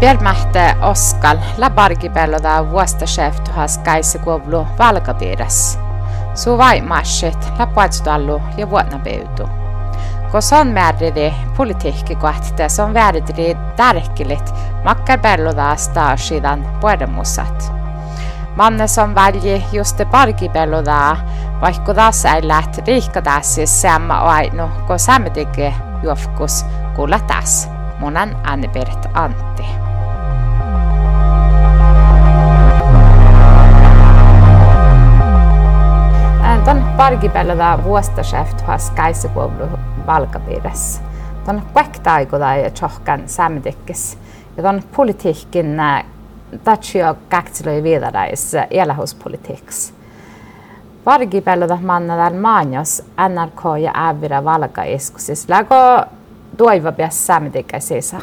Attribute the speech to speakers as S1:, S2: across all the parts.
S1: Piermähte Oskal läbargipelloda vuostasäftuhas käisikuovlu valkapiiras. Su vaimassit läpuatsudallu ja vuotnapeutu. Kun on määridi politiikki kohti, se on vääridi tärkelit makkarbelloda staasidan puedemusat. Manne som välji just det bargibelloda, vaikka taas ei lähti riikkadasis samma ainu, kun samtidig juofkus kuulla taas. Munan Anne-Berit Antti. Ton pargipelloda vuostasäftuhas käisikuovlu valkapiirissä. Ton kuektaikuda ja tjohkan samtikkis. Ja ton politiikin tatsio käksilöi viedäis elähuspolitiiks. Pargipelloda mannadal maanjos NRK ja ävira valkaiskusis. Lägo toiva pias samtikkäisissä?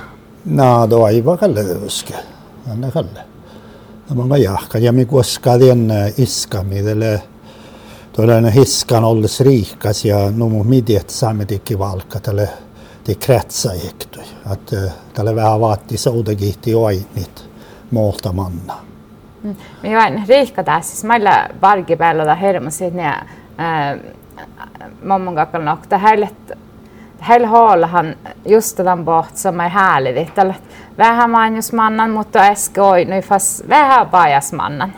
S2: No toiva kalle uske. Anna kalle. Tämä on jahka ja mi koskaan iskamidelle tuollainen hiskan olles riikas ja numu midiet saametikin valkka tälle de kretsa ektui. Att tälle vähän vaatti soudagihti oinit muulta manna.
S1: Mm. Vain riikka tässä, siis meillä parkipäällä hirmuisesti ne mamman kakkan nokta heille heillä haallahan just den bort som är härligt. Eller vähän manjusmannan, mutta äsken oi, nu fast vähän pajasmannan.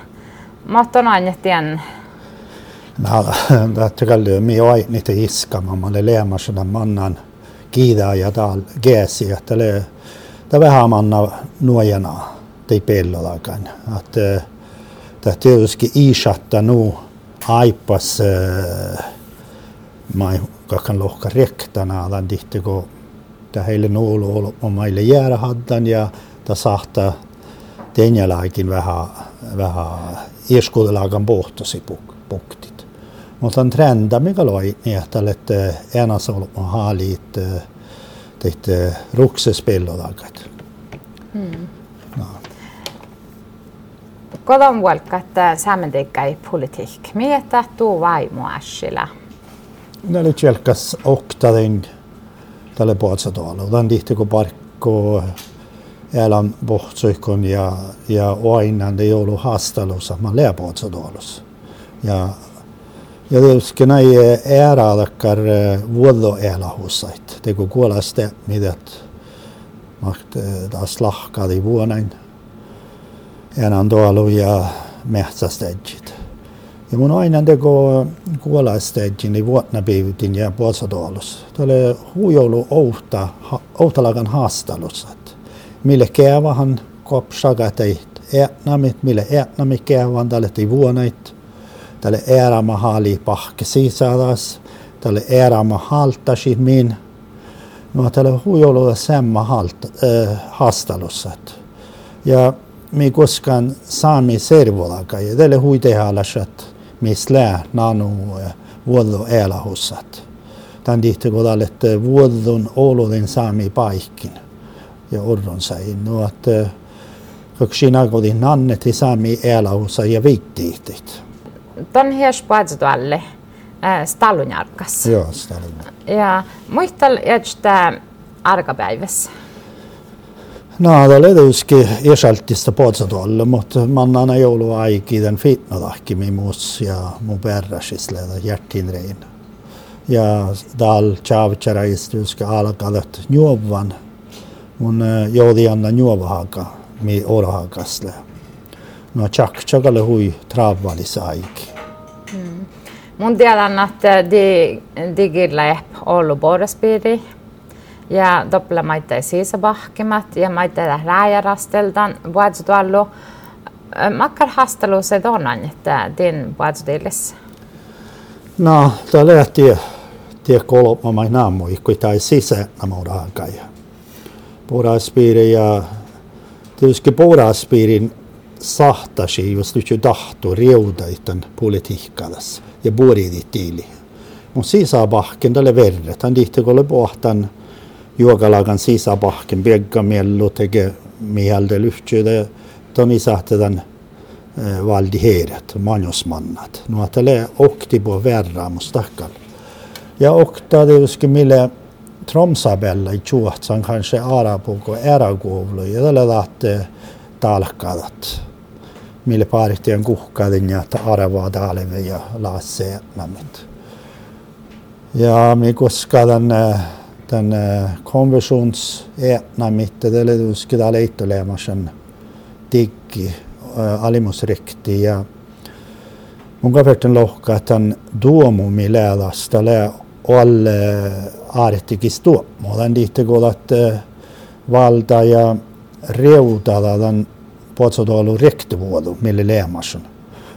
S1: Mutta on aina
S2: oi niitä iskama, mä le leemasena mannan kiidää ja täällä geesi, että le ta vähän manna nuojana tei pellodakan. Att det tietysti iisatta nu aipas mä kakan lohka rektana alan dihti kun ta heille nuulu ollut on meille jäädä haddan ja ta sahta tenjalaikin vähän vähän iskudelagan pohtosi pukti. Mutta on trenda mikä loi niin, että olette enäs ollut haalit tehty ruksespellodagat.
S1: Mm. No. Kodon vuolkat saamenteikkai politik. Mitä tuu vaimo äsillä?
S2: Ne oli tjelkas oktadin tälle puolsatoalle. Otan tihti kun parkko elän pohtsuikon ja, ja oinan det joulu haastelussa. Mä puolsatoalussa. Ja näin ääraadakkar vuodo går kuolla sitä, mitä makt taas lahkadi vuonain. Enän tuolla ja metsästedjit. Ja mun aina teko kuolastedjin niin vuotna piivitin ja puolsatoolus. Tuolle huijoulu outa, outalagan haastelussa. Mille kevahan kopsagat ei ätnamit, mille ätnamit kevan tälle vuonait tälle eräma hali pahke sisadas, tälle eräma haltasit min. No tälle huijoloa semma halt, äh. Ja mi koskaan saami servolaka ja tälle huitehalasat mislää nanu vuodo elähussat. Tän tihti kun tälle vuodon oloden saami paikkin ja orron sai. No että Kaksinä kodin anneti saami elähussa ja viittiihtit
S1: ton hirspaatsutualle äh, stallunjarkas.
S2: Joo, stallunjarkas.
S1: Ja muistal että arkapäivässä?
S2: No, det är tietysti isaltista puolsatolle, mutta mannana jouluaiki den fitnadahki mimus ja mun perrasisle hjärtinrein. Ja dal chavcharais tietysti alkavat juovan mun joodianna juovahaka mi orahakasle no tjack tjakalle hui travalisaik.
S1: Mm. Mun tiedän, että di, digiläp ollut borraspiiri ja doppla maita sisäpahkimat ja maita rääjärasteltan vuodsutuallu. Makkar hastelu se tonan, että din vuodsutilis?
S2: No, tämä lähti tie kolma mai naamu, kun tai sisä namuudaan kai. Borraspiiri ja tietysti borraspiirin sahtasi just nyt tahto riudaitan politiikkalas ja buoridit tiili. Mun sisäpahken tälle verret, hän tihti kolle pohtan juokalagan sisäpahken begga mello tege mieltä lyhtsyyde toni sahtetan valdiheeret, manjosmannat. No tälle okti på verra mustakkal. Ja okta tietysti mille Tromsabella i Tjuotsan kanske Arapuko eraguovlu ja tällä lähtee talkadat. Mille paritien kuhkadin ja aravaa talve ja laasse namit. Ja mi koska den, namit det är du ska där lite lämna sen diggi alimusrikti ja mun kaverten lohka tämän duomumi läädasta lää alle aartikis tuomo. Den lite godat valda ja reudada Paatsadaalu rektor vuodu, mille Leemasson.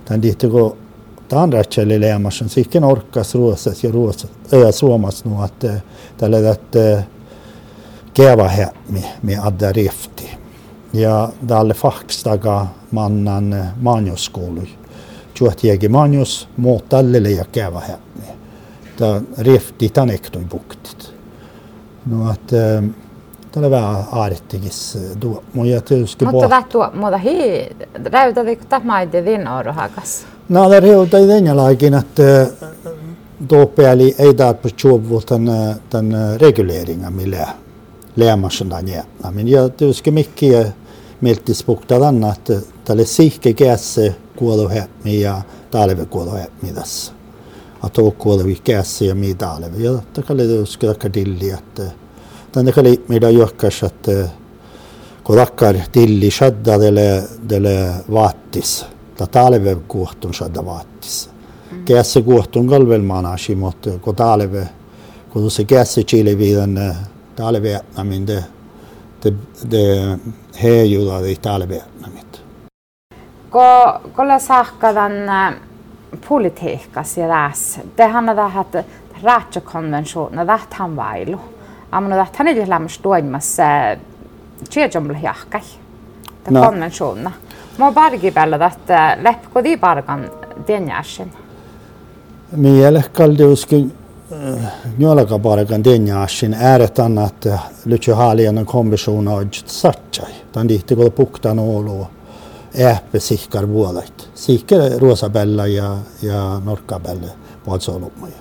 S2: Tän liittyy kun andra källe Leemasson, så ikinä orkas ruosas ja ruosas, ja suomas nu, att eh, tällä että eh, keva här med, med addarefti. Ja tälle fakstaga mannan eh, manjoskoulu. Tuot jägi manjos, muut tälle ja keva här. Tämä refti tänne buktit. No, että äh, tällä vähän aarttigis tuo. Mutta
S1: tähtuo, mutta hi, räytätikö tämä din oro hakas?
S2: No, det räytä den laikin, että då pääli ei där på tjovu den, den regleringen millä lämmasen där jämna. Men jag tycker mycket miltispukta den att tälle sihke kässe kuodo hemmi ja talve kuodo hemmi tässä atokkuolevi käsi ja midalevi. Ja takali uskida kadilli, että tänne kali mida johkas, että kun takkar tilli shadda dele, dele vaattis. Ta talve kuohtun shadda vaattis. Käsi kuohtun kalvel manasi, mutta kun talve, kun se käsi chile viiden talve min det det det hejuda i talve.
S1: Ko kolla sahkadan politiikkas ja tässä. Tehän on tähän, että raatsakonventioon, tähän on Amma tähän ei lämmäs toimassa tjejomla jahkai. Tämä konventiona. Mä pargi päällä, että leppiko di pargan denjäsen.
S2: Mielestäni uskin Njolaga pargan denjäsen ääretän, että lyhtsä haalian konvention on satsai. Tämän dihti kun puktan olo ääppesikkar vuolait. Sikke ruosabella ja, ja norkabella puolsolumuja.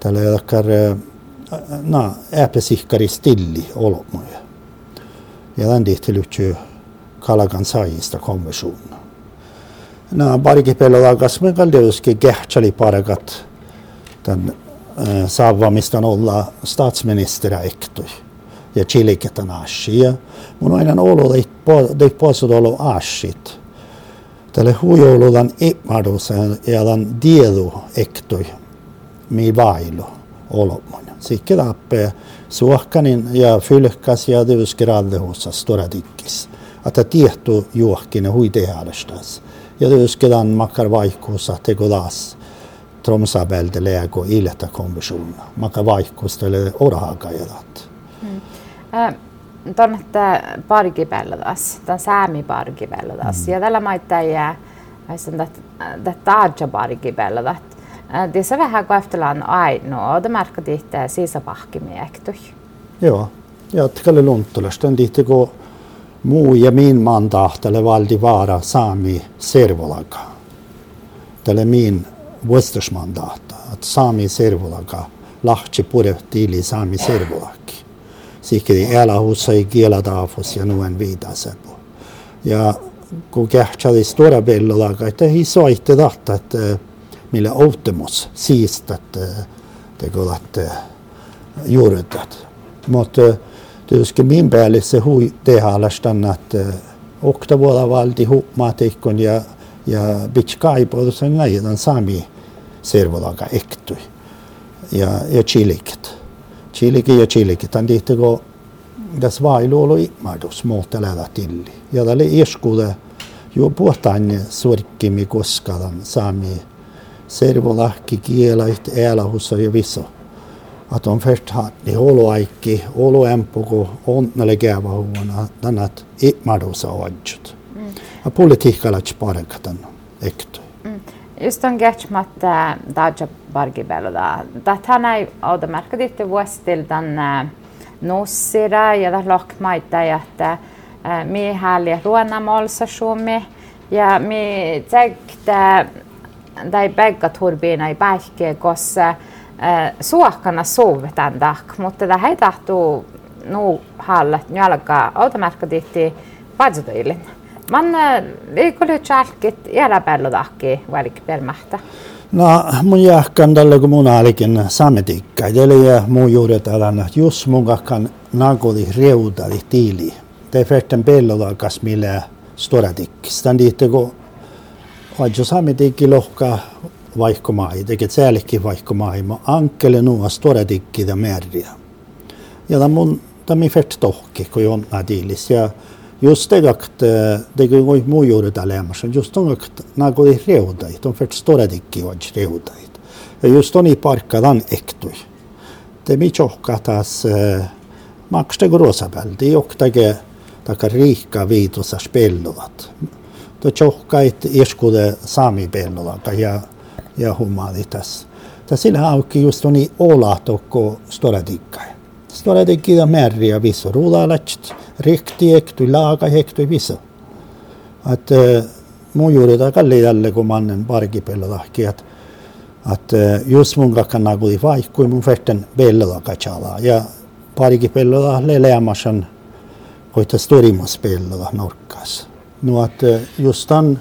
S2: Tällä jokkar na, ääppesikkari stilli olumuja. Ja tämän tihti lyhtsy kalagan saajista konversioon. Na, parikin pellolla kasvun kaldeuskin kehtsali parakat tämän äh, saavamista olla statsministeriä ektoi ja chiliketan ashi. Ja mun aina olo dei posso olo ashit. Tälle huijouludan imadusen ja dan dielu ektoi mi vailu olomon. Sikke tappe suokkanin ja fylkas ja tyyskeradde hossa stora dikkis. Että tiettu juokkinen hui tehäälestas. Ja tyyskedan makkar vaikkuussa teko taas tromsabelde lägo ilta konversioner. Makkar vaikkuusta eller orahakajadat.
S1: Tuonne pargipellotas, tämän säämipellotas. Mm. Ja tällä maittaa jää, että. Det är så vähän kuin efterland ainoa, och det märker ditt sisapahkimiektu.
S2: Joo, ja tkalle luntulasta ditte go muu ja min mandahtale valdi vara saami servolaga. Tälle min vuostusmandaata, että saami servolaga lahtsi pure tili saami servolaki sikri elähussa ei kieladaafus ja nuen viidasepu. Ja kun kähtsali stora bellola, että hi soitte tahta, että millä outemus siistä, että te kuulat juuretat. Mutta tietysti min päälle se hui tehalastan, että okta vuoda valti huppmaatikon ja ja bitskaipo sen näiden sami servolaga ektui ja ja chilikit. Chilikin ja chilikin. Tämän liittyykö tässä vailuolu imadus muutteleda tilli. Ja tälle ieskude jo puhutaan suorikkimi koskadan saami servolahki kielait elähussa ja viso. Att de först hade oloaikki, oloempuko, onnelle käyvä huona, tänät imadusa oadjut. Ja politiikalla parekatan ektoi.
S1: Just on getmat daja bargibelda. Tähän ei ole märkätit vuostil tämän nussira ja ja että mi hääli ruonamålsa suomi ja mi tsekte tai begga turbina i bähke kossa äh, suokkana sovtan dak, mutta tämä ei tahtuu nu hallat nu alkaa automerkkaditti padsotoilin. Man liikulle chalkit jälapello dakki valik permähtä.
S2: No mun jahkan tällä kun mun alikin sametikka. Eli mun juuret alan just mun kakkan nagoli reudali tiili. Det är först en millä stora tikkis. Tän diitte kun vaid ju saame tegi lohka vaihkomaa, tegi säälihki vaihkomaa, mu ankele nuas tore tekkida märja. ja ta mun, ta mi fett tohki, kui on nadiilis ja just tegelikult tegi kui muu juurde olemas, just on nagu reudaid, on fett tore teki vaid reudaid. ja just on nii parka ta on ehtui. Te mi tšohka taas eh, äh, makstegu roosa peal, te ei johtagi taga riika viiduse spelluvat to tjockait ieškode sami pelnolata ja, ja humanitas. Ta sillä auki just on niin olatokko storadikkai. Storadikkia määriä viso ruulalaiset, rihtiektui, laagahektui viso. Att äh, mun juuri takalli jälle kun mannen parkipellotahki, että att eh, just mun kakkana kuli vaikkui mun färten pellotakatsala. Ja parkipellotahle leämassan koittaa storimas pellotanorkkaassa. No att just den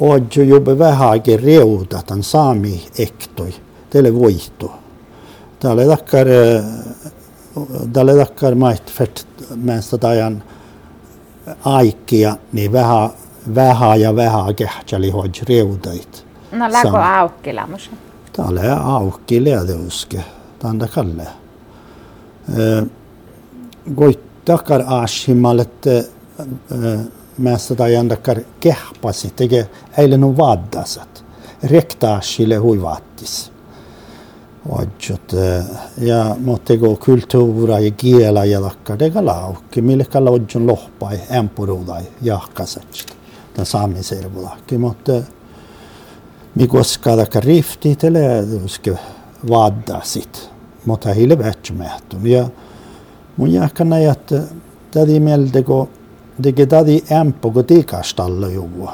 S2: Ojo jobbe vähäkin reuta tämän saami ektoi, teille voitto. Täällä takkar, täällä takkar mait fett mänstä ajan aikia, niin vähän, vähän ja vähän kehtsäli hoj reutait.
S1: No läkö aukki lämmössä?
S2: Täällä aukki leädeuske, tanda kalle. Goit takkar aashimmalet mässätajandakkar kehpasit, tege eilen vaddaset. Rektaashille huivattis. Ajot, eh, ja motte go kulttuura ja gela ja lakka, tege laukki, millekalla odjon lohpai, empuruudai, jahkaset. Tämän saamin servulakki, mutta mikoskadakka rifti, tele uske vaddasit. Mutta hille vähtsmähtun. Ja mun jahkana, että tädi meldego ämpogo tikastalla juua.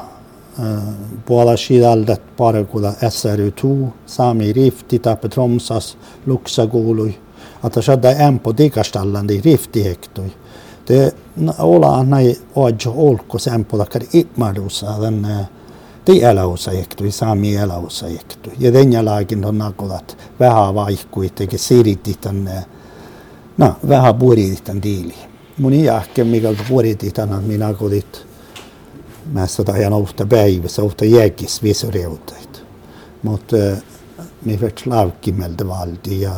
S2: Puola sidaldat parakuda SRU2, Sami Rifti, Tape Tromsas, Luksaguului. Että sadda ämpo tikastallan di Rifti hektoi. Te olla näin ojo olko sämpo takkar itmadusa den de eläusa hektoi, Sami eläusa hektoi. Ja den jälkeen on nakolat vähän vaikkui teki siritin no vähän puolitan diiliin mõniahkemiga kuriti tänään minä kodit. Mä sodajan uutta päivässä, uutta jääkis visureutait. Mutta me äh, vets laukkimeltä valti ja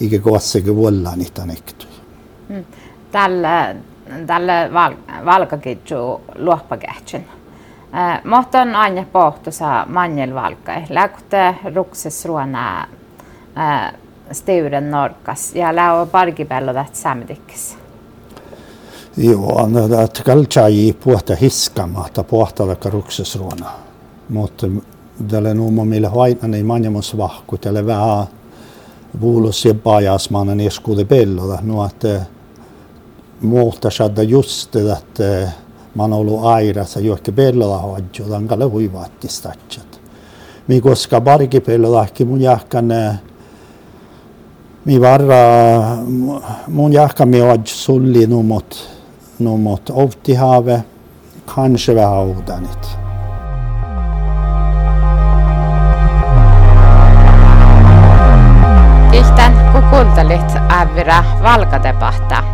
S2: ikä kossegi vollani tanektui.
S1: Mm. Tällä, tällä val, valkakitsu luoppakähtsyn. Äh, Mutta on aina pohtusa manjel valka. Läkute rukses ruona äh, steuren norkas ja läo parkipällä tästä samedikkissä.
S2: Joo, että kalchai puhta hiskamaata puhta karuksesruona. Mutta tälle nuumo mille haitna niin manjamus vahku tälle vähän vuulus ja pajasmannen eskude pelloda. No että muuta saada just että man on ollut airassa johonkin pelloda hoidju, tankalle huivaatti statsat. Mi koska parkipellodakin mun jahkan mi varra mun jahkan mi hoidju sulli numot numot Outtihave, kanske vähän
S1: Outanit. Tihtan kukultalit ävira valkatepahta.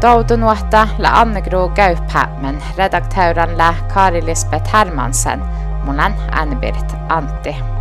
S1: Toutunuotta la Annegro Gauphämmen redakteuran la Kari Lisbeth Hermansen, mulan Anbirt Antti.